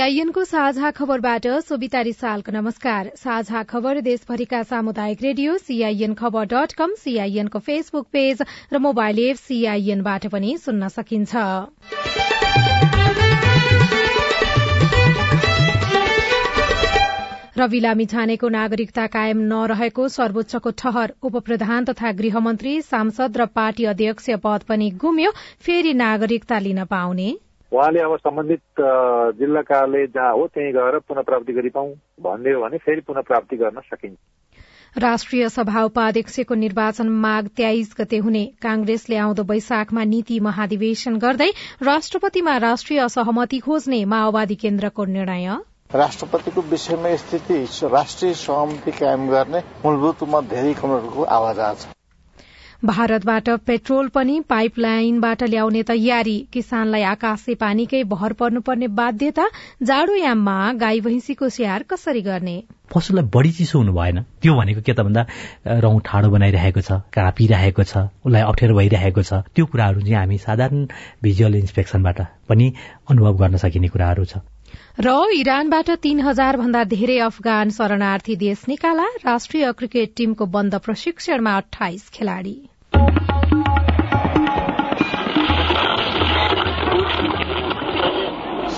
सीआईएनको साझा खबरबाट सोभिता रिसालको नमस्कार। साझा खबर देशभरिका सामुदायिक radio CIN Khabar dot com सीआईएनको फेसबुक पेज र मोबाइल एप सीआईएनबाट पनि सुन्न सकिन्छ। रवि लामी छानेको नागरिकता कायम नरहेको सर्वोच्चको ठहर उपप्रधान तथा गृहमन्त्री सांसद र पार्टी अध्यक्ष पद पनि गुम्यो फेरि नागरिकता लिन पाउने। उहाँले अब सम्बन्धित जिल्ला कार्यालय जहाँ हो त्यहीँ गएर पुनः प्राप्ति गरिपाउँ भन्ने हो भने फेरि पुनः प्राप्ति गर्न सकिन्छ। राष्ट्रिय सभा उपाध्यक्षको निर्वाचन माघ तेइस गते हुने। कांग्रेसले आउँदो वैशाखमा नीति महाधिवेशन गर्दै राष्ट्रपतिमा राष्ट्रिय सहमति खोज्ने माओवादी केन्द्रको निर्णय। राष्ट्रपतिको विषयमा स्थिति राष्ट्रिय सहमति कायम गर्ने मूलभूत रूपमा धेरै कमरेडको आवाज आएको छ। भारतबाट पेट्रोल पनि पाइपलाइनबाट ल्याउने तयारी। किसानलाई आकाशे पानीकै भर पर्नुपर्ने बाध्यता जाडोयाममा गाई भैँसीको स्याहार कसरी गर्ने? पशुलाई बढी चिसो हुनु भएन। त्यो भनेको के त भन्दा रौँ ठाडो बनाइरहेको छ काँपिरहेको छ उसलाई अप्ठ्यारो भइरहेको छ। त्यो कुराहरू चाहिँ हामी साधारण भिजुअल इन्सपेक्सनबाट पनि अनुभव गर्न सकिने कुराहरू छ। र इरानबाट तीन हजार भन्दा धेरै अफगान शरणार्थी देश निकाला। राष्ट्रिय क्रिकेट टीमको बन्द प्रशिक्षणमा अठाइस खेलाड़ी।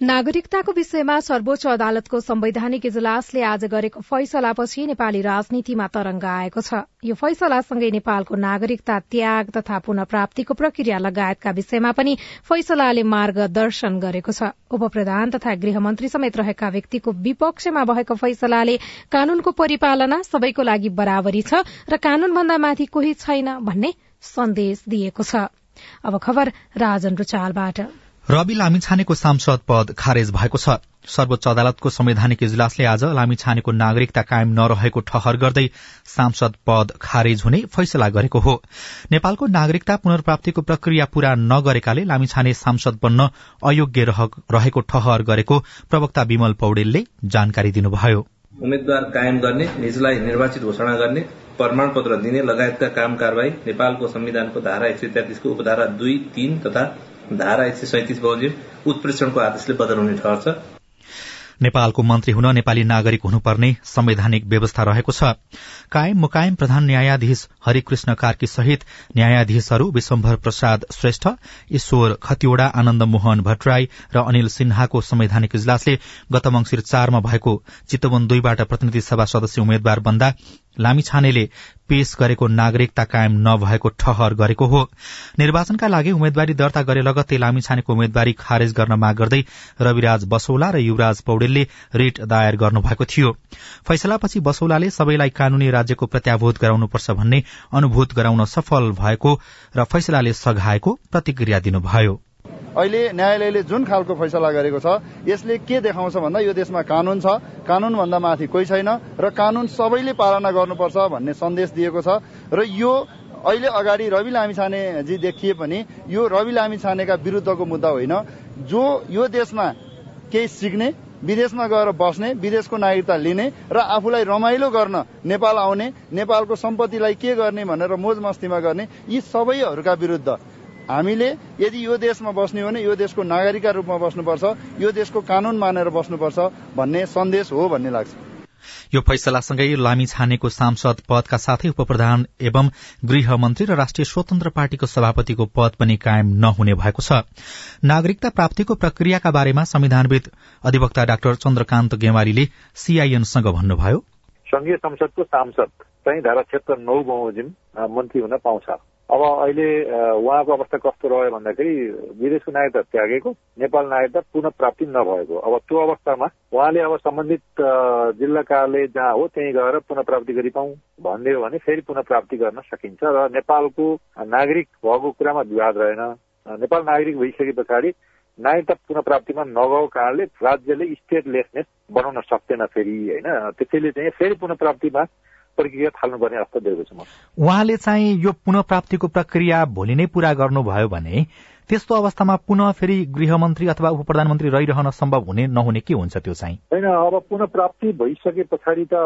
नागरिकताको विषयमा सर्वोच्च अदालतको संवैधानिक इजलासले आज गरेको फैसलापछि नेपाली राजनीतिमा तरंग आएको छ। यो फैसलासँगै नेपालको नागरिकता त्याग तथा पुनः प्राप्तिको प्रक्रिया लगायतका विषयमा पनि फैसलाले मार्गदर्शन गरेको छ। उपप्रधान तथा गृहमन्त्री समेत रहेका व्यक्तिको विपक्षमा भएको फैसलाले कानूनको परिपालना सबैको लागि बराबरी छ र कानूनभन्दा माथि कोही छैन भन्ने सन्देश दिएको छ। अब खबर राजन रुचालबाट। रवि लामिछानेको सांसद पद खारेज भएको छ। सर्वोच्च अदालतको संवैधानिक इजलासले आज लामिछानेको नागरिकता कायम नरहेको ठहर गर्दै सांसद पद खारेज हुने फैसला गरेको हो। नेपालको नागरिकता पुनर्प्राप्तिको प्रक्रिया पूरा नगरेकाले लामिछाने सांसद बन्न अयोग्य रहेको ठहर गरेको प्रवक्ता विमल पौडेलले जानकारी दिनुभयो। उम्मेद्वार कायम गर्ने निजलाई निर्वाचित घोषणा गर्ने प्रमाण पत्र दिने लगायतका काम कारवाही नेपालको संविधानको धारा एक सय तेत्तिसको उपधारा दुई तीन तथा धारा एक सय सैतिस बमोजिम उत्प्रेषणको आदेशले बदल हुने ठहर नेपालको मन्त्री हुन नेपाली नागरिक हुनुपर्ने संवैधानिक व्यवस्था रहेको छ। कायम मुकायम प्रधान न्यायाधीश हरिकृष्ण कार्की सहित न्यायाधीशहरू विश्वम्भर प्रसाद श्रेष्ठ ईश्वर खतिवड़ा आनन्द मोहन भट्टराई र अनिल सिन्हाको संवैधानिक इजलासले गत मंगिर चारमा भएको चितवन दुईबाट प्रतिनिधि सभा सदस्य उम्मेद्वार बन्दा लामिछानेले पेश गरेको नागरिकता कायम नभएको ठहर गरेको हो। निर्वाचनका लागि उम्मेद्वारी दर्ता गरे लगत्तै लामिछानेको उम्मेद्वारी खारेज गर्न माग गर्दै रविराज बसौला र युवराज पौडेलले रिट दायर गर्नुभएको थियो। फैसलापछि बसौलाले सबैलाई कानूनी राज्यको प्रत्याभूत गराउनुपर्छ भन्ने अनुभूत गराउन सफल भएको र फैसलाले सघाएको प्रतिक्रिया दिनुभयो। अहिले न्यायालयले जुन खालको फैसला गरेको छ यसले के देखाउँछ भन्दा यो देशमा कानून छ। कानूनभन्दा माथि कोही छैन र कानून सबैले पालना गर्नुपर्छ भन्ने सन्देश दिएको छ। र यो अहिले अगाडि रवि लामिछानेजी देखिए पनि यो रवि लामिछानेका विरुद्धको मुद्दा होइन। जो यो देशमा केही सिक्ने विदेशमा गएर बस्ने विदेशको नागरिकता लिने र आफूलाई रमाइलो गर्न नेपाल आउने नेपालको सम्पत्तिलाई के गर्ने भनेर मोज मस्तीमा गर्ने यी सबैहरूका विरुद्ध हामीले यदि यो देशमा बस्ने हो भने यो देशको नागरिकका रूपमा बस्नुपर्छ यो देशको कानून मानेर बस्नुपर्छ भन्ने सन्देश हो भन्ने लाग्छ। यो फैसलासँगै लामी छानेको सांसद पदका साथै उपप्रधान एवं गृहमन्त्री र राष्ट्रिय स्वतन्त्र पार्टीको सभापतिको पद पनि कायम नहुने भएको छ। नागरिकता प्राप्तिको प्रक्रियाका बारेमा संविधानविद अधिवक्ता डाक्टर चन्द्रकान्त गेवारीले सीआईएनसँग भन्नुभयो। संघीय संसदको सांसद चाहिँ धारा छिहत्तर नौ बमोजिम मन्त्री हुन पाउँछ। अब अहिले उहाँको अवस्था कस्तो रह्यो भन्दाखेरि विदेशको नागरिकता त्यागेको नेपाल नागरिकता पुनः प्राप्ति नभएको। अब त्यो अवस्थामा उहाँले अब सम्बन्धित जिल्ला कार्यालय जहाँ हो त्यहीँ गएर पुनः प्राप्ति गरी पाउँ भनिदियो भने फेरि पुनः प्राप्ति गर्न सकिन्छ र नेपालको नागरिक भएको कुरामा विवाद रहेन। नेपाल नागरिक भइसके पछाडि नागरिकता पुनः प्राप्तिमा नगएको कारणले राज्यले स्टेटलेसनेस बनाउन सक्दैन फेरि होइन। त्यसैले चाहिँ फेरि पुनः प्राप्तिमा प्रक्रिया थाल्नुपर्ने अवस्था देखेको छु म। उहाँले चाहिँ यो पुनः प्राप्तिको प्रक्रिया भोलि नै पूरा गर्नुभयो भने त्यस्तो अवस्थामा पुनः फेरि गृहमन्त्री अथवा उप प्रधानमन्त्री रहिरहन सम्भव हुने नहुने के हुन्छ त्यो चाहिँ? होइन अब पुनः प्राप्ति भइसके पछाडि त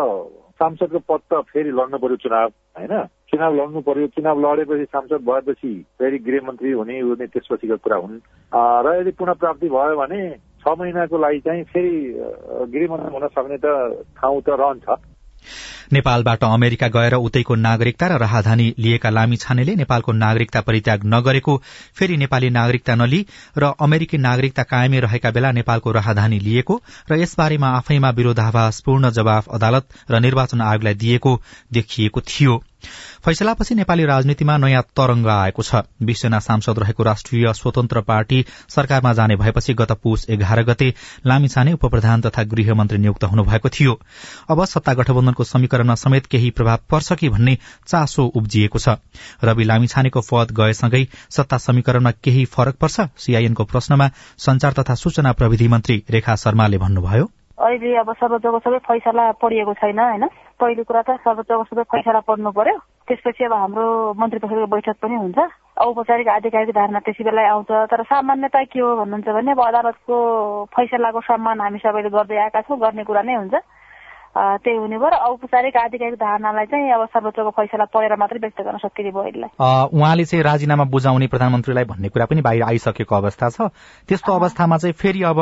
सांसदको पद त फेरि लड्नु पर्यो चुनाव होइन? चुनाव लड्नु पर्यो चुनाव लडेपछि सांसद भएपछि फेरि गृहमन्त्री हुने हुने त्यसपछिको कुरा हुन्। र यदि पुनः प्राप्ति भयो भने छ महिनाको लागि चाहिँ फेरि गृहमन्त्री हुन सक्ने त ठाउँ त रहन्छ। नेपालबाट अमेरिका गएर उतैको नागरिकता र राहदानी लिएका लामी छानेले नेपालको नागरिकता परित्याग नगरेको फेरि नेपाली नागरिकता नलि र अमेरिकी नागरिकता कायमै रहेका बेला नेपालको राहदानी लिएको र यसबारेमा आफैमा विरोधाभासपूर्ण जवाफ अदालत र निर्वाचन आयोगलाई दिएको देखिएको थियो। फैसलापछि नेपाली राजनीतिमा नयाँ तरंग आएको छ। बीसजना सांसद रहेको राष्ट्रिय स्वतन्त्र पार्टी सरकारमा जाने भएपछि गत पुष एघार गते लामिछाने उपप्रधान तथा गृहमन्त्री नियुक्त हुनुभएको थियो। अब सत्ता गठबन्धनको समीकरणमा समेत केही प्रभाव पर्छ कि भन्ने चासो उब्जिएको छ। रवि लामिछानेको पद गएसँगै सत्ता समीकरणमा केही फरक पर्छ? सीआईएनको प्रश्नमा संचार तथा सूचना प्रविधि मन्त्री रेखा शर्माले भन्नुभयो। अहिले अब सर्वोच्चको सबै फैसला पढिएको छैन होइन? पहिलो कुरा त सर्वोच्चको सबै फैसला पढ्नु पर्यो। त्यसपछि अब हाम्रो मन्त्री परिषदको बैठक पनि हुन्छ। औपचारिक आधिकारिक धारणा त्यसै बेला आउँछ। तर सामान्यता के हो भन्नुहुन्छ भने अब अदालतको फैसलाको सम्मान हामी सबैले गर्दै आएका छौँ। गर्ने कुरा नै हुन्छ। त्यही हुने भयो र औपचारिक आधिकारिक धारणालाई चाहिँ अब सर्वोच्चको फैसला पढेर मात्रै व्यक्त गर्न सकिने भयो यसलाई। उहाँले चाहिँ राजीनामा बुझाउने प्रधानमन्त्रीलाई भन्ने कुरा पनि बाहिर आइसकेको अवस्था छ। त्यस्तो अवस्थामा चाहिँ फेरि अब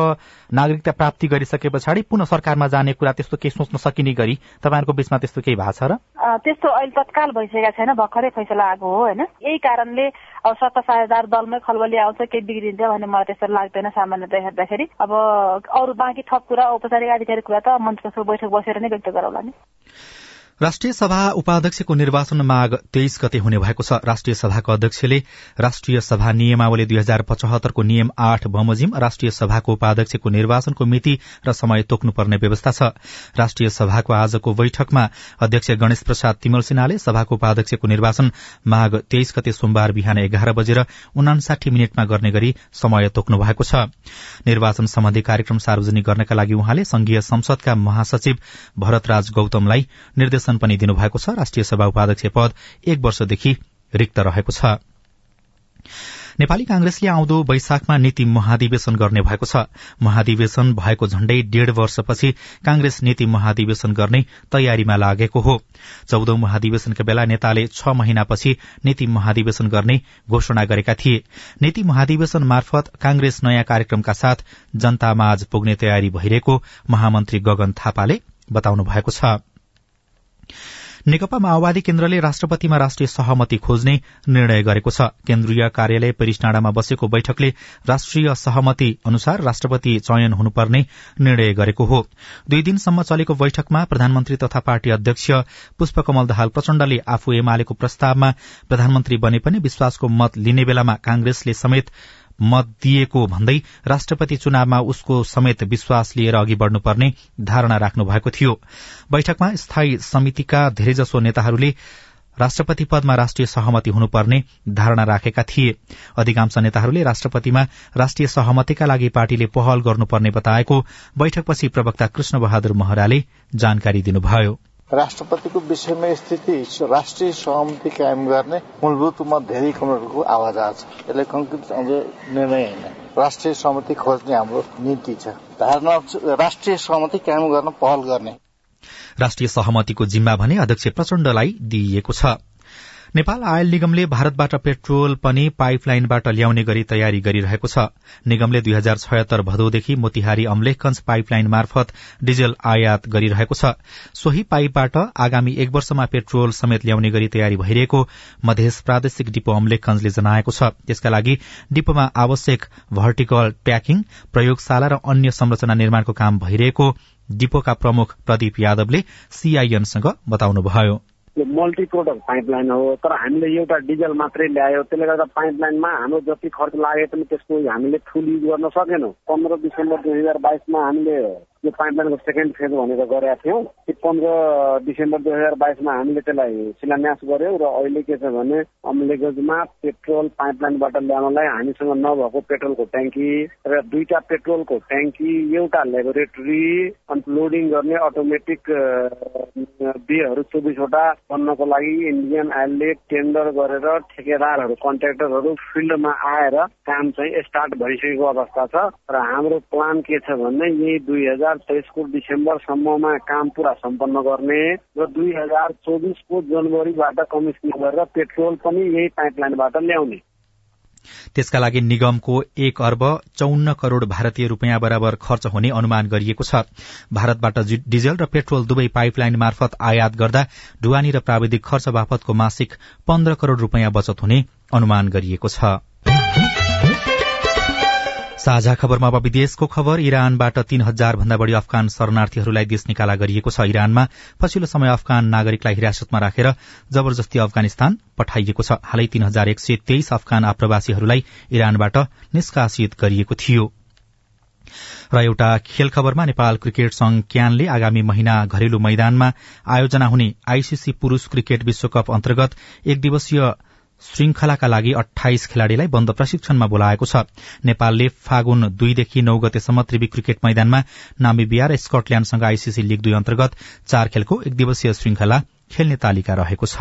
नागरिकता प्राप्ति गरिसके पछाडि पुनः सरकारमा जाने कुरा त्यस्तो केही सोच्न सकिने गरी तपाईँहरूको बीचमा त्यस्तो केही भएको छ र? त्यस्तो अहिले तत्काल भइसकेका छैन भर्खरै फैसला आएको हो होइन? यही कारणले अब सत्ता साझेदार दलमै खलबली आउँछ केही बिग्रिन्छ भन्ने मलाई त्यस्तो लाग्दैन सामान्यतया हेर्दाखेरि। अब अरू बाँकी थप कुरा औपचारिक आधिकारिक कुरा त मन्त्रीको बैठक बसेर नै व्यक्त नि राष्ट्रिय सभा उपाध्यक्षको निर्वाचन माघ तेइस गते हुने भएको छ। राष्ट्रिय सभाको अध्यक्षले राष्ट्रिय सभा नियमावली दुई हजार पचहत्तरको नियम आठ बमोजिम राष्ट्रिय सभाको उपाध्यक्षको निर्वाचनको मिति र समय तोक्नुपर्ने व्यवस्था छ। राष्ट्रिय सभाको आजको बैठकमा अध्यक्ष गणेश प्रसाद तिमल सिन्हाले सभाको उपाध्यक्षको निर्वाचन माघ तेइस गते सोमबार बिहान एघार बजेर उनासाठी मिनटमा गर्ने गरी समय तोक्नु भएको छ। निर्वाचन सम्बन्धी कार्यक्रम सार्वजनिक गर्नका लागि उहाँले संघीय संसदका महासचिव भरतराज गौतमलाई निर्देशन पनि दिनुभएको छ। राष्ट्रिय सभा उपाध्यक्ष पद एक वर्षदेखि रिक्त रहेको छ। नेपाली कांग्रेसले आउँदो वैशाखमा नीति महाधिवेशन गर्ने भएको छ। महाधिवेशन भएको झण्डै डेढ़ वर्षपछि कांग्रेस नीति महाधिवेशन गर्ने तयारीमा लागेको हो। चौधौं महाधिवेशनका बेला नेताले छ महिनापछि नीति महाधिवेशन गर्ने घोषणा गरेका थिए। नीति महाधिवेशन मार्फत कांग्रेस नयाँ कार्यक्रमका साथ जनतामाझ पुग्ने तयारी भइरहेको महामन्त्री गगन थापाले बताउनु भएको छ। नेकपा माओवादी केन्द्रले राष्ट्रपतिमा राष्ट्रिय सहमति खोज्ने निर्णय गरेको छ। केन्द्रीय कार्यालय पेरिसडाँडामा बसेको बैठकले राष्ट्रिय सहमति अनुसार राष्ट्रपति चयन हुनुपर्ने निर्णय गरेको हो। दुई दिनसम्म चलेको बैठकमा प्रधानमन्त्री तथा पार्टी अध्यक्ष पुष्पकमल दाहाल प्रचण्डले आफू एमालेको प्रस्तावमा प्रधानमन्त्री बने पनि विश्वासको मत लिने बेलामा कांग्रेसले समेत मत दिएको भन्दै राष्ट्रपति चुनावमा उसको समेत विश्वास लिएर अघि बढ़नुपर्ने धारणा राख्नु भएको थियो। बैठकमा स्थायी समितिका धेरैजसो नेताहरूले राष्ट्रपति पदमा राष्ट्रिय सहमति हुनुपर्ने धारणा राखेका थिए। अधिकांश नेताहरूले राष्ट्रपतिमा राष्ट्रिय सहमतिका लागि पार्टीले पहल गर्नुपर्ने बताएको बैठकपछि प्रवक्ता कृष्ण बहादुर महराले जानकारी दिनुभयो। राष्ट्रपतिको विषयमा स्थिति राष्ट्रिय सहमति कायम गर्ने मूलभूत रूपमा धेरै कमरेडको आवाज छ। यसले कङ्क्रिट अझ निर्णय होइन। राष्ट्रिय सहमति खोज्ने हाम्रो नीति छ। धारणा राष्ट्रिय सहमति कायम गर्न पहल गर्ने। राष्ट्रिय सहमतिको जिम्मा भने अध्यक्ष प्रचण्डलाई दिइएको छ। नेपाल आयल निगमले भारतबाट पेट्रोल पनि पाइपलाइनबाट ल्याउने गरी तयारी गरिरहेको छ। निगमले दुई हजार छयत्तर भदौदेखि मोतिहारी अम्लेखगंज पाइपलाइन मार्फत डिजेल आयात गरिरहेको छ। सोही पाइपबाट आगामी एक वर्षमा पेट्रोल समेत ल्याउने गरी तयारी भइरहेको मध्य प्रादेशिक डिपो अम्लेखगंजले जनाएको छ। त्यसका लागि डिपोमा आवश्यक भर्टिकल ट्याकिङ प्रयोगशाला र अन्य संरचना निर्माणको काम भइरहेको डिपोका प्रमुख प्रदीप यादवले सीआईएनसँग बताउनुभयो। यो मल्टी प्रोडक्ट पाइपलाइन हो तर हामीले एउटा डिजल मात्रै ल्यायो त्यसले गर्दा पाइपलाइनमा हाम्रो जति खर्च लागे पनि त्यसको हामीले फुल युज गर्न सकेनौँ। पन्ध्र डिसेम्बर दुई हजार बाइसमा हामीले यो पाइपलाइनको सेकेन्ड फेज भनेर गरेका थियौँ। त्यो पन्ध्र डिसेम्बर दुई हजार बाइसमा हामीले त्यसलाई शिलान्यास गर्यौँ र अहिले के छ भने अम्लेगजमा पेट्रोल पाइपलाइनबाट ल्याउनलाई हामीसँग नभएको पेट्रोलको ट्याङ्की र दुईटा पेट्रोलको ट्याङ्की एउटा लेबोरेटरी अनि लोडिङ गर्ने अटोमेटिक बिहेहरू चौबिसवटा बन्नको लागि इन्डियन आइलले टेन्डर गरेर ठेकेदारहरू कन्ट्राक्टरहरू फिल्डमा आएर काम चाहिँ स्टार्ट भइसकेको अवस्था छ। र हाम्रो प्लान के छ भने यही दुई हजार तेइसको डिसेम्बरसम्ममा काम पुरा सम्पन्न गर्ने र दुई हजार चौबिसको जनवरीबाट कमिसनिङ गरेर पेट्रोल पनि यही पाइपलाइनबाट ल्याउने। त्यसका लागि निगमको एक अर्ब चौन्न करोड़ भारतीय रूपियाँ बराबर खर्च हुने अनुमान गरिएको छ। भारतबाट डिजल र पेट्रोल दुवै पाइपलाइन मार्फत आयात गर्दा ढुवानी र प्राविधिक खर्च बापतको मासिक पन्ध्र करोड़ रूपियाँ बचत हुने अनुमान गरिएको छ। साझा खबरमा अब विदेशको खबर। इरानबाट तीन हजार भन्दा बढ़ी अफगान शरणार्थीहरूलाई देश निकाला गरिएको छ इरानमा। पछिल्लो समय अफगान नागरिकलाई हिरासतमा राखेर जबरजस्ती अफगानिस्तान पठाइएको छ। हालै तीन हजार एक सय तेइस अफगान आप्रवासीहरूलाई इरानबाट निष्कासित गरिएको थियो। र एउटा खेल खबरमा नेपाल क्रिकेट संघ क्यानले आगामी महिना घरेलु मैदानमा आयोजना हुने आईसीसी पुरूष क्रिकेट विश्वकप अन्तर्गत एक दिवसीय श्रृंखलाका लागि अठाइस खेलाड़ीलाई बन्द प्रशिक्षणमा बोलाएको छ। नेपालले फागुन दुईदेखि नौ गतेसम्म त्रिवी क्रिकेट मैदानमा नामिबिया र स्कटल्याण्डसँग आईसीसी लीग दुई अन्तर्गत चार खेलको एक दिवसीय श्रृंखला खेल्ने तालिका रहेको छ।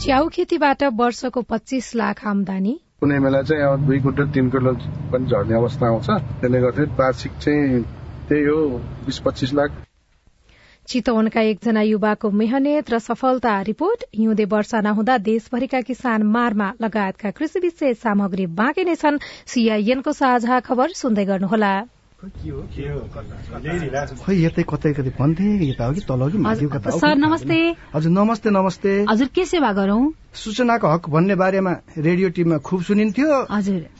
च्याउ खेतीबाट वर्षको पच्चीस लाख आमदानी। कुनै बेला चाहिँ अब दुई कुन्टल तिन कुन्टल पनि झर्ने अवस्था आउँछ। त्यसले गर्दाखेरि वार्षिक चाहिँ त्यही हो बिस पच्चिस लाख। चितवनका एकजना युवाको मेहनत र सफलता रिपोर्ट। हिउँदे वर्षा नहुँदा देशभरिका किसान मारमा लगायतका कृषि विशेष सामग्री बाँकी नै छन्। सीआईएनको साझा खबर सुन्दै गर्नुहोला। खै यतै कतै कतै भन्थे यता हो कि तल कि माथि कता सर नमस्ते। हजुर नमस्ते नमस्ते। हजुर के सेवा गरौं? सूचनाको हक भन्ने बारेमा रेडियो टिममा खुब सुनिन्थ्यो। हजुर।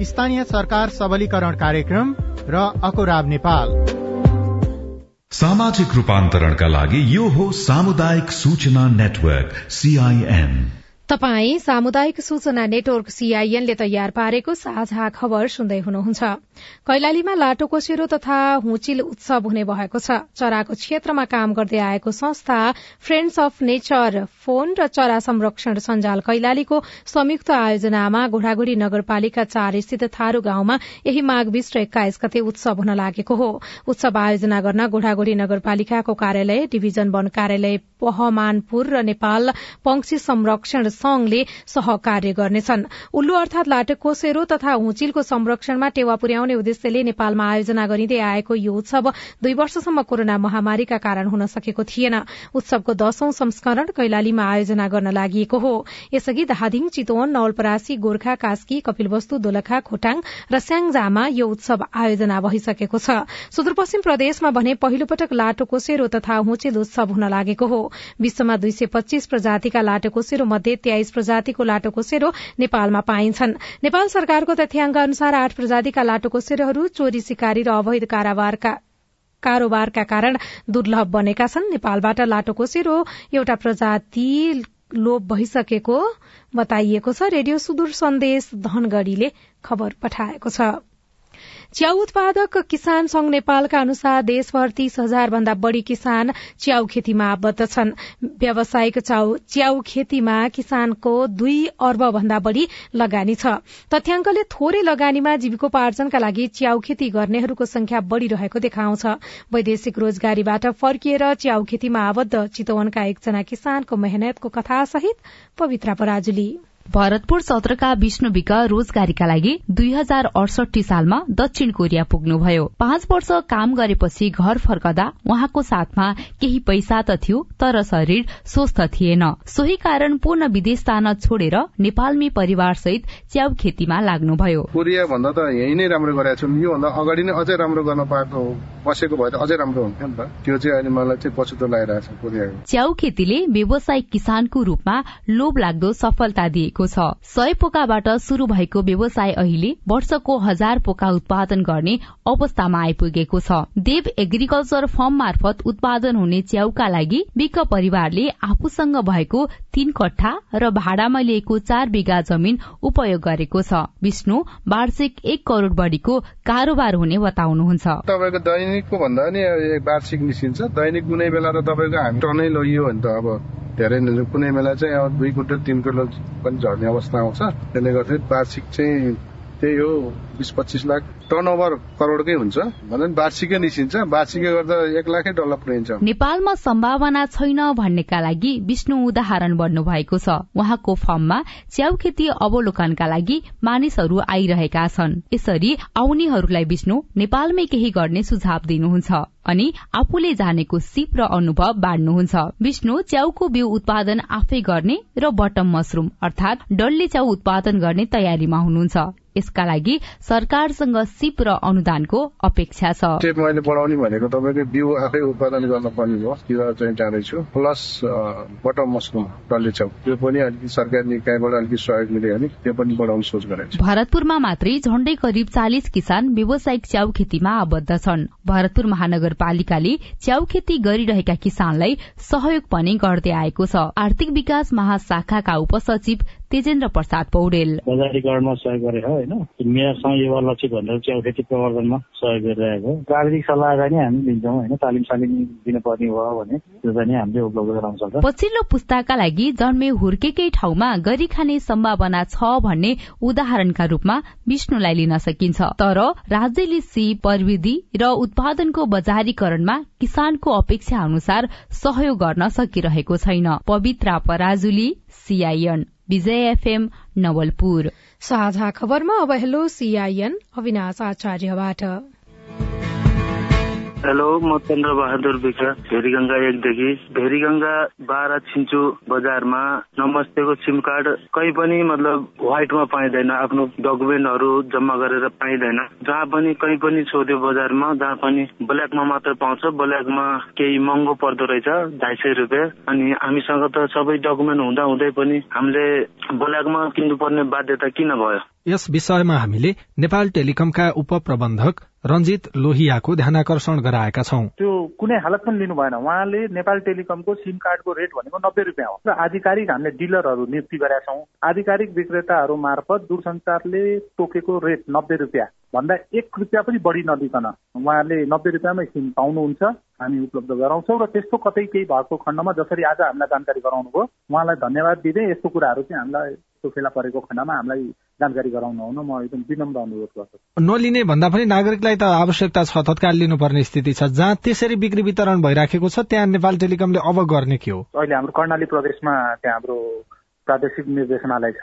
स्थानीय सरकार सबलीकरण कार्यक्रम र अकोराब नेपाल। सामाजिक रूपान्तरणका लागि यो हो सामुदायिक सूचना नेटवर्क सीआईएन तपाई सामुदायिक सूचना नेटवर्क सीआईएनले तयार पारेको साझा खबर सुन्दै हुनुहुन्छ। कैलालीमा लाटो कोसेरो तथा हुचिल उत्सव हुने भएको छ। चराको क्षेत्रमा काम गर्दै आएको संस्था फ्रेण्ड्स अफ नेचर फोन र चरा संरक्षण सञ्जाल कैलालीको संयुक्त आयोजनामा घोड़ाघोड़ी नगरपालिका चार स्थित थारू गाउँमा यही माघ बीस र एक्काइस गते उत्सव हुन लागेको हो। उत्सव आयोजना गर्न घोड़ाघोड़ी नगरपालिकाको कार्यालय डिभिजन वन कार्यालय पहमानपुर र नेपाल पंक्षी संरक्षण संघले सहकार्य गर्नेछन्। उल्लु अर्थात लाटोकोसेरो तथा हुचिलको संरक्षणमा टेवा पुर्याउने उद्देश्यले नेपालमा आयोजना गरिँदै आएको यो उत्सव दुई वर्षसम्म कोरोना महामारीका कारण हुन सकेको थिएन। उत्सवको दशौं संस्करण कैलालीमा आयोजना गर्न लागि हो। यसअघि धादिङ चितवन नवलपरासी गोर्खा कास्की कपिलवस्तु दोलखा खोटाङ र स्याङजामा यो उत्सव आयोजना भइसकेको छ। सुदूरपश्चिम प्रदेशमा भने पहिलो पटक लाटोकोसेरो तथा हुचेल उत्सव हुन लागेको हो। विश्वमा दुई सय पच्चीस प्रजातिका लाटोकोसेरो मध्ये तेइस प्रजातिको लाटोकोसेरो नेपालमा पाइन्छन्। नेपाल सरकारको तथ्याङ्क अनुसार आठ प्रजातिका लाटोकोसेरोहरू चोरी सिकारी र अवैध कारोबारका कारण दुर्लभ बनेका छन्। नेपालबाट लाटोकोसेरो एउटा प्रजाति लोप भइसकेको बताइएको छ। रेडियो सुदूर सन्देश धनगढ़ीले खबर पठाएको छ। च्याउ उत्पादक किसान संघ नेपालका अनुसार देशभर तीस हजार भन्दा बढ़ी किसान च्याउ खेतीमा आबद्ध छन्। व्यावसायिक च्याउ खेतीमा किसानको दुई अर्ब भन्दा बढ़ी लगानी छ। तथ्याङ्कले थोरै लगानीमा जीविकोपार्जनका लागि च्याउ खेती गर्नेहरूको संख्या बढ़िरहेको देखाउँछ। वैदेशिक रोजगारीबाट फर्किएर च्याउ खेतीमा आबद्ध चितवनका एकजना किसानको मेहनतको कथासहित पवित्रा पराजुली। भरतपुर सत्रका विष्णु विक रोजगारीका लागि दुई हजार अडसठी सालमा दक्षिण कोरिया पुग्नुभयो। पाँच वर्ष काम गरेपछि घर फर्कदा उहाँको साथमा केही पैसा त थियो तर शरीर स्वस्थ थिएन। सोही कारण पूर्ण विदेश जान छोडेर नेपालमै परिवार सहित च्याउ खेतीमा लाग्नुभयो। कोरिया भन्दा त यही नै राम्रो गरेका छौँ योभन्दा अगाडि नै अझै राम्रो गर्न पाएको बसेको भए त अझै राम्रो हुन्थ्यो नि त। त्यो चाहिँ अहिले मलाई चाहिँ पछुतो लगाइरहेको छ कोरिया च्याउ खेतीले व्यावसायिक किसानको रूपमा लोभ लाग्दो सफलता दिएको छ। सय पोकाबाट शुरू भएको व्यवसाय अहिले वर्षको हजार पोका उत्पादन गर्ने अवस्थामा आइपुगेको छ। देव एग्रिकल्चर फर्म मार्फत उत्पादन हुने च्याउका लागि विक परिवारले आफूसँग भएको तीन कट्ठा र भाडामा लिएको चार बिघा जमीन उपयोग गरेको छ। विष्णु वार्षिक एक करोड़ बढ़ीको कारोबार हुने बताउनुहुन्छ। तपाईँको दैनिकको भन्दा नि वार्षिक निस्किन्छ दैनिक कुनै बेला त तपाईँको हामी टनै लगियो भने त अब। धेरै कुनै बेला चाहिँ अब दुई कुन्टल तिन कुन्टल पनि झर्ने अवस्था आउँछ। त्यसले गर्दाखेरि वार्षिक चाहिँ त्यही हो बिस पच्चिस लाख टर्न ओभर करोडकै हुन्छ। भने वार्षिकै निस्किन्छ। वार्षिकै गर्दा एक लाखै डलर पुऱ्याइन्छ। नेपालमा सम्भावना छैन भन्नेका लागि विष्णु उदाहरण बन्नु भएको छ। उहाँको फर्ममा च्याउ खेती अवलोकनका लागि मानिसहरू आइरहेका छन्। यसरी आउनेहरूलाई विष्णु नेपालमै केही गर्ने सुझाव दिनुहुन्छ अनि आफूले जानेको सिप र अनुभव बाँड्नुहुन्छ। विष्णु च्याउको बिउ उत्पादन आफै गर्ने र बटम मसरूम अर्थात डल्ले च्याउ उत्पादन गर्ने तयारीमा हुनुहुन्छ। यसका लागि सरकारसँग सिप र अनुदानको अपेक्षा छ। मैले बढाउने भनेको तपाईँको बिउ आफै उत्पादन गर्न पर्ने हो त्यो चाहिँ जाँदैछु प्लस बटम मसरुम डल्ले च्याउ त्यो पनि अलिकति सरकारी निकायबाट अलिकति सहयोग मिल्यो भने त्यो पनि बढाउने सोच गरेको भरतपुरमा मात्रै झण्डै करिब चालिस किसान व्यावसायिक च्याउ खेतीमा आबद्ध छन्। भरतपुर महानगरपालिकाले च्याउ खेती गरिरहेका किसानलाई सहयोग पनि गर्दै आएको छ। आर्थिक विकास महाशाखाका उपसचिव तेजेन्द्र प्रसाद पौडेल। बजारीकरणमा सहयोग गरे हो होइन मेयरसँग युवा लक्षित भनेर च्याउ खेती प्रवर्धनमा सहयोग गरिरहेको। प्राविधिक सल्लाह पनि हामी दिन्छौँ होइन। तालिम सालिम दिनुपर्ने भयो भने त्यो पनि हामीले उपलब्ध गराउन सक्छ। पछिल्लो पुस्ताका लागि जन्मे हुर्केकै ठाउँमा गरी खाने सम्भावना छ भन्ने उदाहरणका रूपमा विष्णुलाई लिन सकिन्छ। तर राज्यले सी प्रविधि र उत्पादनको बजारीकरणमा किसानको अपेक्षा अनुसार सहयोग गर्न सकिरहेको छैन। Pabitra Parajuli CIN Bijay FM Nawalpur. साझा खबरमा अब हेलो सीआईएन अविनाश आचार्यबाट। हेलो म चन्द्र बहादुर विक भेरीगंगा एकदेखि भेरीगंगा बाह्र छिन्चु बजारमा। नमस्तेको सिम कार्ड कहीँ पनि मतलब व्हाइटमा पाइँदैन। आफ्नो डकुमेन्टहरू जम्मा गरेर पाइँदैन। जहाँ पनि कहीँ पनि सोध्यो बजारमा जहाँ पनि ब्ल्याकमा मात्र पाउँछ। ब्ल्याकमा केही महँगो पर्दो रहेछ ढाई सय रुपियाँ। अनि हामीसँग त सबै डकुमेन्ट हुँदा हुँदै पनि हामीले ब्ल्याकमा किन्नुपर्ने बाध्यता किन भयो? यस विषयमा हामीले नेपाल टेलिकमका उपप्रबन्धक रञ्जित लोहियाको ध्यानकर्षण गराएका छौं। त्यो कुनै हालत पनि लिनु भएन उहाँले नेपाल टेलिकमको सिम कार्डको रेट भनेको नब्बे रुपियाँ हो। र आधिकारिक हामीले डिलरहरू नियुक्ति गरेका छौँ। आधिकारिक विक्रेताहरू मार्फत दूरसञ्चारले तोकेको रेट नब्बे रुपियाँ भन्दा एक रुपियाँ पनि बढी नदिकन उहाँले नब्बे रुपियाँमै सिम पाउनुहुन्छ हामी उपलब्ध गराउँछौँ। र त्यस्तो कतै केही भएको खण्डमा जसरी आज हामीलाई जानकारी गराउनु भयो उहाँलाई धन्यवाद दिँदै यस्तो कुराहरू चाहिँ हामीलाई यस्तो फेला परेको खण्डमा हामीलाई जानकारी गराउनु हुन म एकदम विनम्र अनुरोध गर्छु। नलिने भन्दा पनि नागरिकलाई त आवश्यकता छ तत्काल लिनुपर्ने स्थिति छ। जहाँ त्यसरी बिक्री वितरण भइराखेको छ त्यहाँ नेपाल टेलिकमले अब गर्ने के हो? अहिले हाम्रो कर्णाली प्रदेशमा त्यहाँ हाम्रो प्रादेशिक निर्देशनालय छ।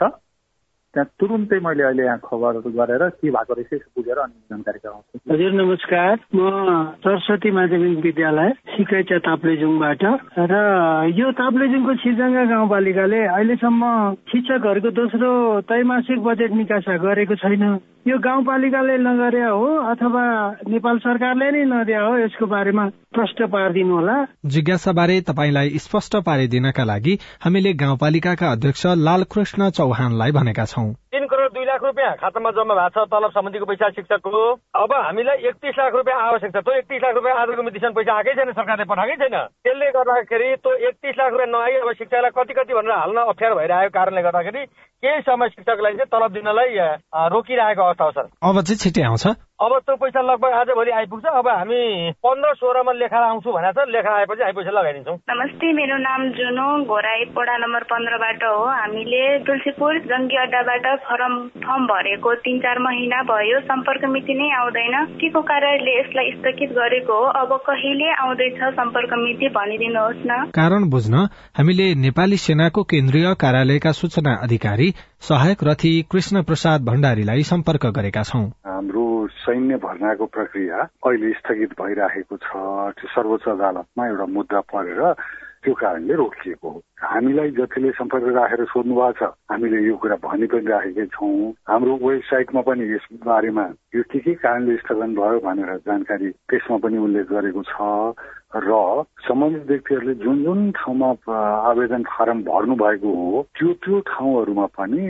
त्यहाँ तुरुन्तै मैले अहिले यहाँ खबरहरू गरेर के भएको रहेछ बुझेर अनि जानकारी गराउँछु हजुर नमस्कार म सरस्वती माध्यमिक विद्यालय सिकैचा ताप्लेजुङबाट र यो ताप्लेजुङको छिजङ्गा गाउँपालिकाले अहिलेसम्म शिक्षकहरूको दोस्रो त्रैमासिक बजेट निकासा गरेको छैन यो गाउँपालिकाले नगरे हो अथवा नेपाल सरकारले नै नदिया हो यसको बारेमा प्रष्ट पारिदिनु होला जिज्ञासा बारे तपाईँलाई स्पष्ट पारिदिनका लागि हामीले गाउँपालिकाका अध्यक्ष लालकृष्ण चौहानलाई भनेका छौं तिन करोड दुई लाख रुपियाँ खातामा जम्मा भएको छ तलब सम्बन्धीको पैसा शिक्षकको। अब हामीलाई एकतिस लाख रुपियाँ आवश्यक छ। त्यो एकतिस लाख रुपियाँ आजको मितिसम्म पैसा आएकै छैन सरकारले पठाएकै छैन। त्यसले गर्दाखेरि त्यो एकतिस लाख रुपियाँ नआई अब शिक्षकलाई कति कति भनेर हाल्न अप्ठ्यारो भइरहेको कारणले गर्दाखेरि केही समय शिक्षकलाई चाहिँ तलब दिनलाई रोकिरहेको अवस्था हो सर। अब चाहिँ छिट्टै आउँछ। अब त्यो पैसा लगभग आज भोलि आइपुग्छ। अब हामी पन्ध्र सोह्रमा लेखा आउँछु भने छ लेखा आएपछि हामी पैसा लगाइदिन्छौँ। नमस्ते मेरो नाम जुनो घोराई पोडा नम्बर पन्ध्रबाट हो। हामीले तुलसीपुर जङ्गी अड्डाबाट फर्म फर्म भरेको तिन चार महिना भयो। सम्पर्क मिति नै आउँदैन। के को कारणले यसलाई स्थगित गरेको हो? अब कहिले आउँदैछ सम्पर्क मिति भनिदिनुहोस् न। कारण बुझ्न हामीले नेपाली सेनाको केन्द्रीय कार्यालयका सूचना अधिकारी सहायक रथी कृष्ण प्रसाद भण्डारीलाई सम्पर्क गरेका छौं। हाम्रो सैन्य भर्नाको प्रक्रिया अहिले स्थगित भइराखेको छ। सर्वोच्च अदालतमा एउटा मुद्दा परेर त्यो कारणले रोकिएको हो। हामीलाई जतिले सम्पर्क राखेर सोध्नु भएको छ हामीले यो कुरा भनि पनि राखेकै छौँ। हाम्रो वेबसाइटमा पनि यस बारेमा यो के के कारणले स्थगन भयो भनेर जानकारी त्यसमा पनि उल्लेख गरेको छ र सम्बन्धित व्यक्तिहरूले जुन जुन ठाउँमा आवेदन फारम भर्नु भएको हो त्यो त्यो ठाउँहरूमा पनि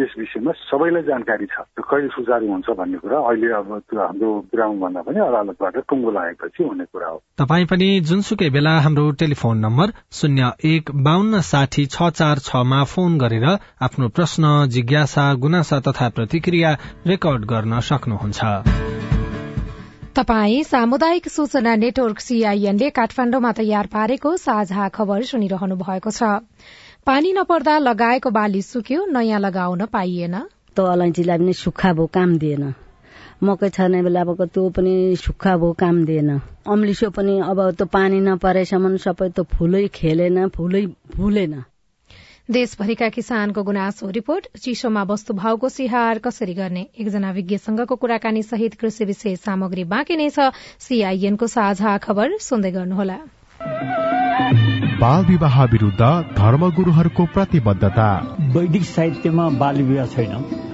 यस विषयमा सबैलाई जानकारी छ। कहिले सुचारू हुन्छ भन्ने कुरा अहिले अब त्यो हाम्रो कुरामा भन्दा पनि अदालतबाट टुङ्गो लागेपछि हुने कुरा हो। तपाईँ पनि जुनसुकै बेला हाम्रो टेलिफोन नम्बर शून्य एक बान्न साठी छ चार छमा फोन गरेर आफ्नो प्रश्न जिज्ञासा गुनासा तथा प्रतिक्रिया रेकर्ड गर्न सक्नुहुन्छ। तपाई सामुदायिक सूचना नेटवर्क सीआईएनले काठमाण्डुमा तयार पारेको साझा खबर सुनिरहनु भएको छ। पानी नपर्दा लगाएको बाली सुक्यो नयाँ लगाउन पाइएन। त अलैँचीलाई पनि सुक्खा भो काम दिएन। मकै छर्ने बेला अब त्यो पनि सुक्खा भो काम दिएन। अम्लिसो पनि अब त्यो पानी नपरेसम्म सबै त फुलै खेलेन फुलै फुलेन। देशभरिका किसानको गुनासो रिपोर्ट चिसोमा वस्तु भावको सिहार कसरी गर्ने? एकजना विज्ञसँगको कुराकानी सहित कृषि विशेष सामग्री बाँकी नै छ। सीआईएनको साझा खबर सुन्दै गर्नुहोला। बाल विवाह विरूद्ध धर्मगुरूहरूको प्रतिबद्धता। वैदिक साहित्यमा बाल विवाह छैन।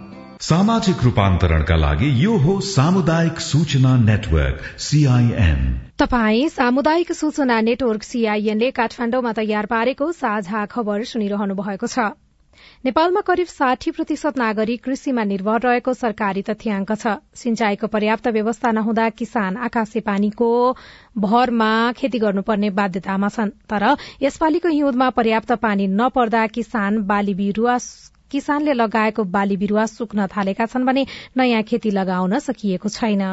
सामाजिक रूपान्तरणका लागि यो हो सामुदायिक सूचना नेटवर्क सीआईएन तपाई सामुदायिक सूचना नेटवर्क सीआईएनले काठमाण्डुमा तयार पारेको साझा खबर सुनिरहनु भएको छ। नेपालमा करिब साठी प्रतिशत नागरिक कृषिमा निर्भर रहेको सरकारी तथ्याङ्क छ। सिंचाईको पर्याप्त व्यवस्था नहुँदा किसान आकाशे पानीको भरमा खेती गर्नुपर्ने बाध्यतामा छन्। तर यसपालिको हिउँदमा पर्याप्त पानी नपर्दा किसान बाली बिरूवा किसानले लगाएको बाली बिरूवा सुक्न थालेका छन् भने नयाँ खेती लगाउन सकिएको छैन।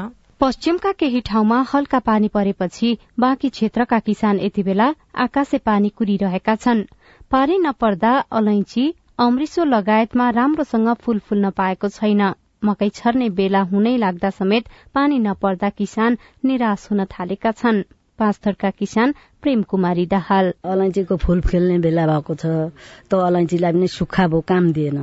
पश्चिमका केही ठाउँमा हल्का पानी परेपछि बाँकी क्षेत्रका किसान यति बेला आकाशे पानी कुरिरहेका छन्। पानी नपर्दा अलैंची अमृसो लगायतमा राम्रोसँग फूल फुल्न पाएको छैन। मकै छर्ने बेला हुनै लाग्दा समेत पानी नपर्दा किसान निराश हुन थालेका छन्। पाँचथरका किसान प्रेम कुमारी दाहाल। अलैँचीको फूल खेल्ने बेला भएको छ त अलैँचीलाई पनि सुक्खा भो काम दिएन।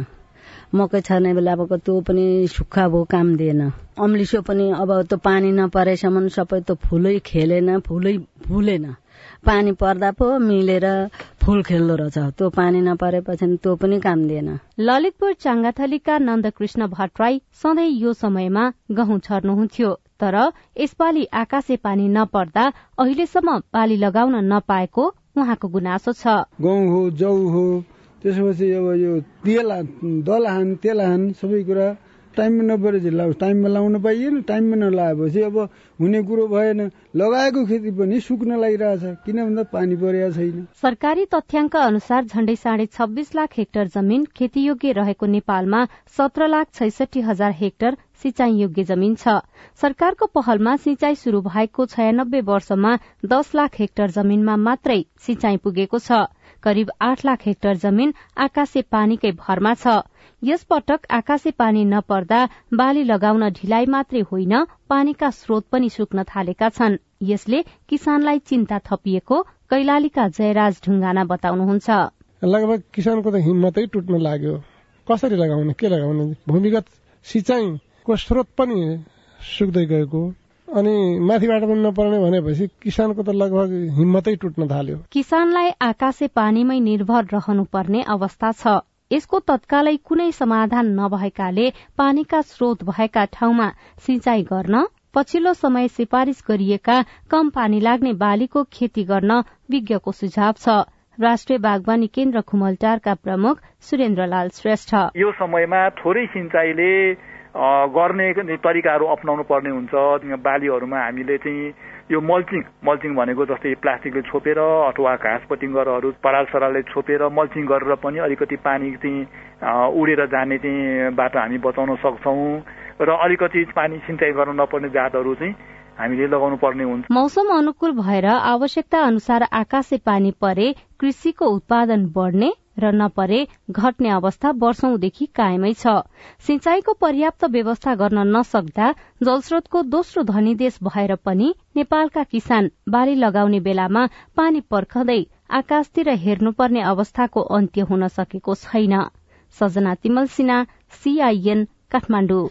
मकै छर्ने बेला भएको त्यो पनि सुक्खा भो काम दिएन। अम्लिसो पनि अब त्यो पानी नपरेसम्म सबै त फुलै खेलेन फुलै फुलेन। पानी पर्दा पो मिलेर फुल खेल्दो रहेछ। त्यो पानी नपरेपछि त्यो पनि काम दिएन। ललितपुर चाङ्गाथलीका नन्दकृष्ण भट्टराई सधैँ यो समयमा गहुँ छर्नुहुन्थ्यो। तर यसपालि आकाशे पानी नपर्दा अहिलेसम्म बाली लगाउन नपाएको उहाँको गुनासो छ। गहुँ हो जौ हो त्यसपछि अब यो तेल दलहान तेलहान सबै कुरा टाइममा नपरे चाहिँ टाइममा लाउन पाइएन टाइममा नलाएपछि अब हुने कुरो भएन। लगाएको खेती पनि सुक्न लागिरहेछ किन भन्दा पानी परेको छैन। सरकारी तथ्याङ्क अनुसार झण्डै साढे छब्बीस लाख हेक्टर जमिन खेतीयोग्य रहेको नेपालमा सत्र लाख छैसठी हजार हेक्टर सिंचाई योग्य जमिन छ। सरकारको पहलमा सिंचाई शुरू भएको छयानब्बे वर्षमा दस लाख हेक्टर जमिनमा मात्रै सिंचाई पुगेको छ। करिब आठ लाख हेक्टर जमिन आकाशे पानीकै भरमा छ। यस पटक आकाशे पानी नपर्दा बाली लगाउन ढिलाइ मात्रै होइन पानीका स्रोत पनि सुक्न थालेका छन्। यसले किसानलाई चिन्ता थपिएको कैलालीका जयराज ढुङ्गाना बताउनुहुन्छ। लगभग किसानको त हिम्मतै टुट्न लाग्यो। कसरी लगाउने के लगाउने? भूमिगत सिंचाइको स्रोत पनि सुक्दै गएको। अनि माथिबाट पनि नपर्ने भनेपछि किसानको त लगभग हिम्मतै टुट्न थाल्यो। किसानलाई आकाशे पानीमै निर्भर रहनुपर्ने अवस्था छ। यसको तत्कालै कुनै समाधान नभएकाले पानीका स्रोत भएका ठाउँमा सिंचाई गर्न पछिल्लो समय सिफारिश गरिएका कम पानी लाग्ने बालीको खेती गर्न विज्ञको सुझाव छ। राष्ट्रिय बागवानी केन्द्र खुमलटारका प्रमुख सुरेन्द्रलाल श्रेष्ठ। यो समयमा थोरै सिंचाईले गर्ने तरिकाहरू अप्नाउनु पर्ने हुन्छ। बालीहरूमा हामीले चाहिँ यो मल्चिङ मल्चिङ भनेको जस्तै प्लास्टिकले छोपेर अथवा घाँस पटिङ्गरहरू पराल सरालले छोपेर मल्चिङ गरेर पनि अलिकति पानी चाहिँ उडेर जाने चाहिँ बाटो हामी बचाउन सक्छौँ। र अलिकति पानी सिँचाइ गर्न नपर्ने जातहरू चाहिँ हामीले लगाउनु पर्ने हुन्छ। मौसम अनुकूल भएर आवश्यकता अनुसार आकाशे पानी परे कृषिको उत्पादन बढ्ने र नपरे घट्ने अवस्था वर्षौंदेखि कायमै छ। सिंचाईको पर्याप्त व्यवस्था गर्न नसक्दा जलस्रोतको दोस्रो धनी देश भएर पनि नेपालका किसान बाली लगाउने बेलामा पानी पर्खदै आकाशतिर हेर्नुपर्ने अवस्थाको अन्त्य हुन सकेको छैन। सजना सीआईएन काठमाडौँ।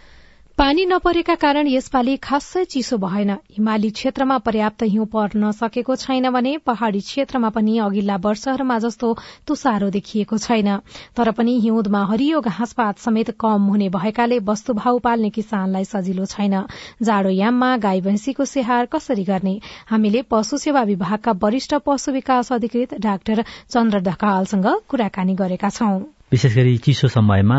पानी नपरेका कारण यसपालि खासै चिसो भएन। हिमाली क्षेत्रमा पर्याप्त हिउँ पर्न सकेको छैन भने पहाड़ी क्षेत्रमा पनि अघिल्ला वर्षहरूमा जस्तो तुसारो देखिएको छैन। तर पनि हिउँदमा हरियो घाँसपात समेत कम हुने भएकाले वस्तुभाव पाल्ने किसानलाई सजिलो छैन। जाडो याममा गाई भैंसीको स्याहार कसरी गर्ने? हामीले पशु सेवा विभागका वरिष्ठ पशु विकास अधिकृत डाक्टर चन्द्र ढकालसँग कुराकानी गरेका छौं। विशेष गरी चिसो समयमा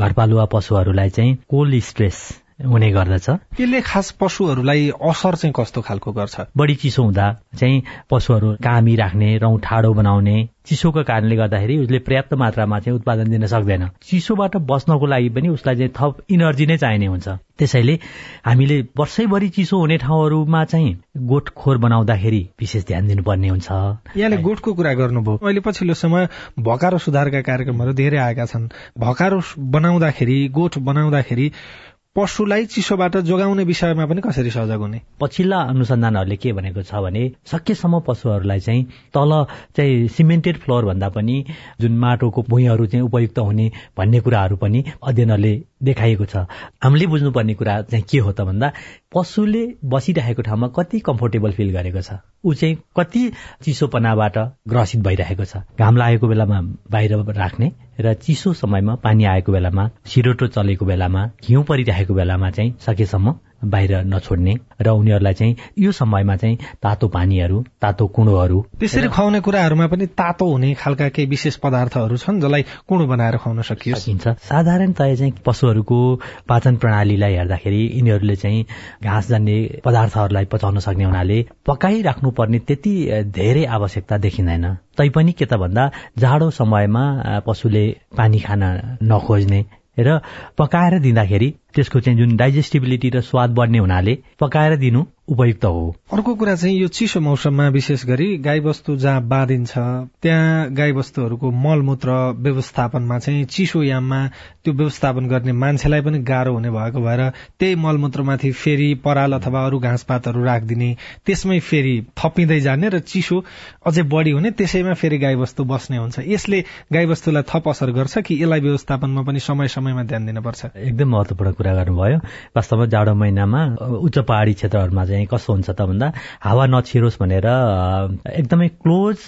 घरपालुवा पशुहरूलाई चाहिँ कोल्ड स्ट्रेस हुने गर्दछ। यसले खास पशुहरूलाई असर चाहिँ कस्तो खालको गर्छ? बढी चिसो हुँदा चाहिँ पशुहरू कामी राख्ने रौँ ठाडो बनाउने चिसोको कारणले गर्दाखेरि उसले पर्याप्त मात्रामा चाहिँ उत्पादन दिन सक्दैन। चिसोबाट बस्नको लागि पनि उसलाई चाहिँ थप इनर्जी नै चाहिने हुन्छ। त्यसैले हामीले वर्षैभरि चिसो हुने ठाउँहरूमा चाहिँ गोठ खोर बनाउँदाखेरि विशेष ध्यान दिनुपर्ने हुन्छ। यहाँले गोठको कुरा गर्नुभयो। अहिले पछिल्लो समय भकारो सुधारका कार्यक्रमहरू धेरै आएका छन्। भकारो बनाउँदाखेरि गोठ बनाउँदाखेरि पशुलाई चिसोबाट जोगाउने विषयमा पनि कसरी सजग हुने? पछिल्ला अनुसन्धानहरूले के भनेको छ भने सकेसम्म पशुहरूलाई चाहिँ तल चाहिँ सिमेन्टेड फ्लोर भन्दा पनि जुन माटोको भुइँहरू चाहिँ उपयुक्त हुने भन्ने कुराहरू पनि अध्ययनहरूले देखाइएको छ। हामीले बुझ्नुपर्ने कुरा चाहिँ के हो त भन्दा पशुले बसिरहेको ठाउँमा कति कम्फोर्टेबल फिल गरेको छ? ऊ चाहिँ कति चिसोपनाबाट ग्रसित भइरहेको छ? घाम लागेको बेलामा बाहिर राख्ने र चिसो समयमा पानी आएको बेलामा सिरोटो चलेको बेलामा हिउँ परिरहेको बेलामा चाहिँ सकेसम्म बाहिर नछोड्ने र उनीहरूलाई चाहिँ यो समयमा चाहिँ तातो पानीहरू तातो कुँडोहरू त्यसरी खुवाउने कुराहरूमा पनि तातो हुने खालका केही विशेष पदार्थहरू छन् जसलाई कुँडो बनाएर खुवाउन सकिन्छ। साधारणतया चाहिँ पशुहरूको पाचन प्रणालीलाई हेर्दाखेरि यिनीहरूले चाहिँ घाँस जान्ने पदार्थहरूलाई पचाउन सक्ने हुनाले पकाइराख्नु पर्ने त्यति धेरै आवश्यकता देखिँदैन। तैपनि के त भन्दा जाडो समयमा पशुले पानी खान नखोज्ने र पकाएर दिँदाखेरि त्यसको चाहिँ जुन डाइजेस्टिबिलिटी र स्वाद बढ्ने हुनाले पकाएर दिनु उपयुक्त हो। अर्को कुरा चाहिँ यो चिसो मौसममा विशेष गरी गाईबस्तु जहाँ बाँधिन्छ त्यहाँ गाईबस्तुहरूको मलमूत्र व्यवस्थापनमा चाहिँ चिसो याममा त्यो व्यवस्थापन गर्ने मान्छेलाई पनि गाह्रो हुने भएको भएर त्यही मलमूत्रमाथि फेरि पराल अथवा अरू घाँसपातहरू राखिदिने त्यसमै फेरि थपिँदै जाने र चिसो अझै बढी हुने त्यसैमा फेरि गाईबस्तु बस्ने हुन्छ। यसले गाईबस्तुलाई थप असर गर्छ कि यसलाई व्यवस्थापनमा पनि समय समयमा ध्यान दिनुपर्छ? एकदम महत्वपूर्ण कुरा गर्नुभयो। वास्तवमा जाडो महिनामा उच्च पहाडी क्षेत्रहरूमा चाहिँ कस्तो हुन्छ त भन्दा हावा नछिरोस् भनेर एकदमै क्लोज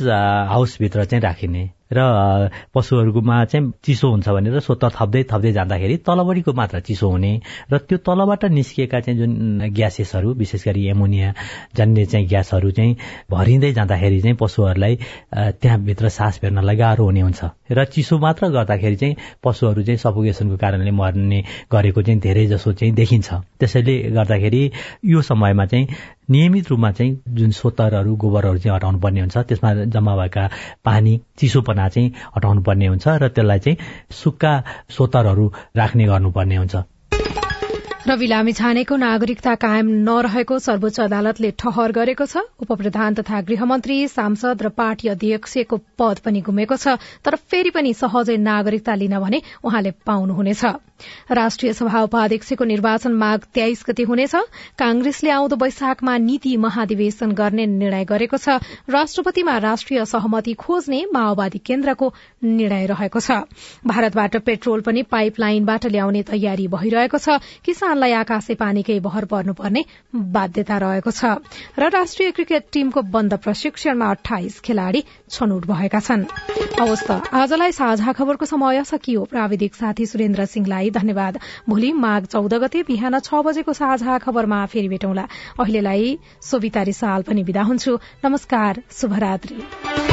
हाउसभित्र चाहिँ राखिने र पशुहरूकोमा चाहिँ चिसो हुन्छ भनेर स्वत थप्दै थप्दै जाँदाखेरि तलबडीको मात्रा चिसो हुने र त्यो तलबाट निस्किएका चाहिँ जुन ग्यासेसहरू विशेष गरी एमोनिया जन्ने चाहिँ ग्यासहरू चाहिँ भरिँदै जाँदाखेरि चाहिँ पशुहरूलाई त्यहाँभित्र सास फेर्नलाई गाह्रो हुने हुन्छ। र चिसो मात्र गर्दाखेरि चाहिँ पशुहरू चाहिँ सफोकेसनको कारणले मर्ने गरेको चाहिँ धेरै जसो चाहिँ देखिन्छ। त्यसैले गर्दाखेरि यो समयमा चाहिँ नियमित रूपमा चाहिँ जुन सोतरहरू गोबरहरू चाहिँ हटाउनु पर्ने हुन्छ त्यसमा जम्मा भएका पानी चिसोपना चाहिँ हटाउनु पर्ने हुन्छ र त्यसलाई चाहिँ सुक्खा सोतरहरू राख्ने गर्नुपर्ने हुन्छ। रवि लामी छानेको नागरिकता कायम नरहेको सर्वोच्च अदालतले ठहर गरेको छ। उपप्रधान तथा गृहमन्त्री सांसद र पार्टी अध्यक्षको पद पनि गुमेको छ। तर फेरि पनि सहजै नागरिकता लिन भने उहाँले पाउनुहुनेछ। राष्ट्रिय सभा उपाध्यक्षको निर्वाचन माघ तेइस गते हुनेछ। कांग्रेसले आउँदो वैशाखमा नीति महाधिवेशन गर्ने निर्णय गरेको छ। राष्ट्रपतिमा राष्ट्रिय सहमति खोज्ने माओवादी केन्द्रको निर्णय रहेको छ। भारतबाट पेट्रोल पनि पाइपलाइनबाट ल्याउने तयारी भइरहेको छ। किसानलाई आकाशे पानीकै भर पर्नुपर्ने बाध्यता रहेको छ। र राष्ट्रिय क्रिकेट टीमको बन्द प्रशिक्षणमा अठाइस खेलाड़ी छनौट भएका छन्। आजलाई साझा खबरको समय सकियो। प्राविधिक साथी सुरेन्द्र सिंहलाई धन्यवाद। भोलि माघ चौध गते बिहान छ बजेको साझा खबरमा फेरि भेटौँला। अहिलेलाई सोभिता रिसाल पनि विदा हुन्छु। नमस्कार शुभरात्री।